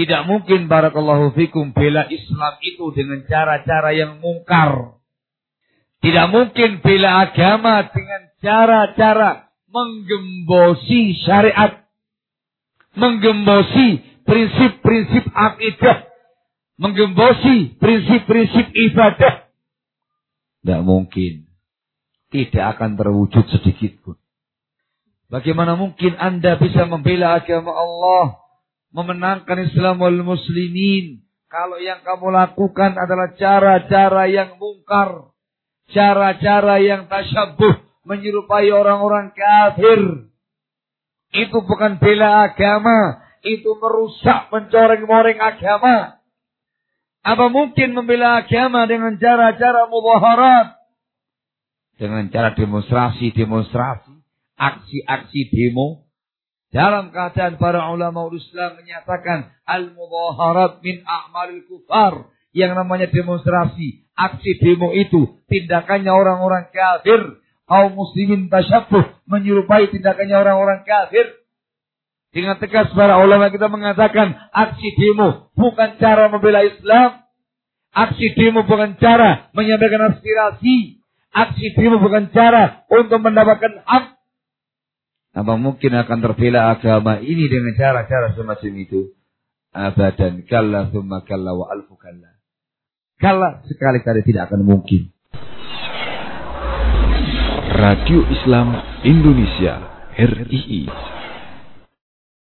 Tidak mungkin barakallahu fikum bela Islam itu dengan cara-cara yang mungkar. Tidak mungkin bela agama dengan cara-cara menggembosi syariat. Menggembosi prinsip-prinsip akidah. Menggembosi prinsip-prinsip ibadah. Tidak mungkin. Tidak akan terwujud sedikit pun. Bagaimana mungkin Anda bisa membela agama Allah memenangkan Islam wal muslimin. Kalau yang kamu lakukan adalah cara-cara yang mungkar. Cara-cara yang tasyabuh. Menyerupai orang-orang kafir. Itu bukan bela agama. Itu merusak, mencoreng-moreng agama. Apa mungkin membela agama dengan cara-cara mubaharat? Dengan cara demonstrasi-demonstrasi. Aksi-aksi demo dalam keadaan para ulama Islam menyatakan al-mudaharat min a'malil kufar. Yang namanya demonstrasi, aksi demo itu tindakannya orang-orang kafir. Kaum muslimin tasyabuh menyerupai tindakannya orang-orang kafir. Dengan tegas para ulama kita mengatakan aksi demo bukan cara membela Islam. Aksi demo bukan cara menyampaikan aspirasi. Aksi demo bukan cara untuk mendapatkan hak apa mungkin akan terbela agama ini dengan cara-cara semacam itu? Abadan kalla thumma kalla wa alfu kalla. Kalla sekali-kali tidak akan mungkin. Radio Islam Indonesia RII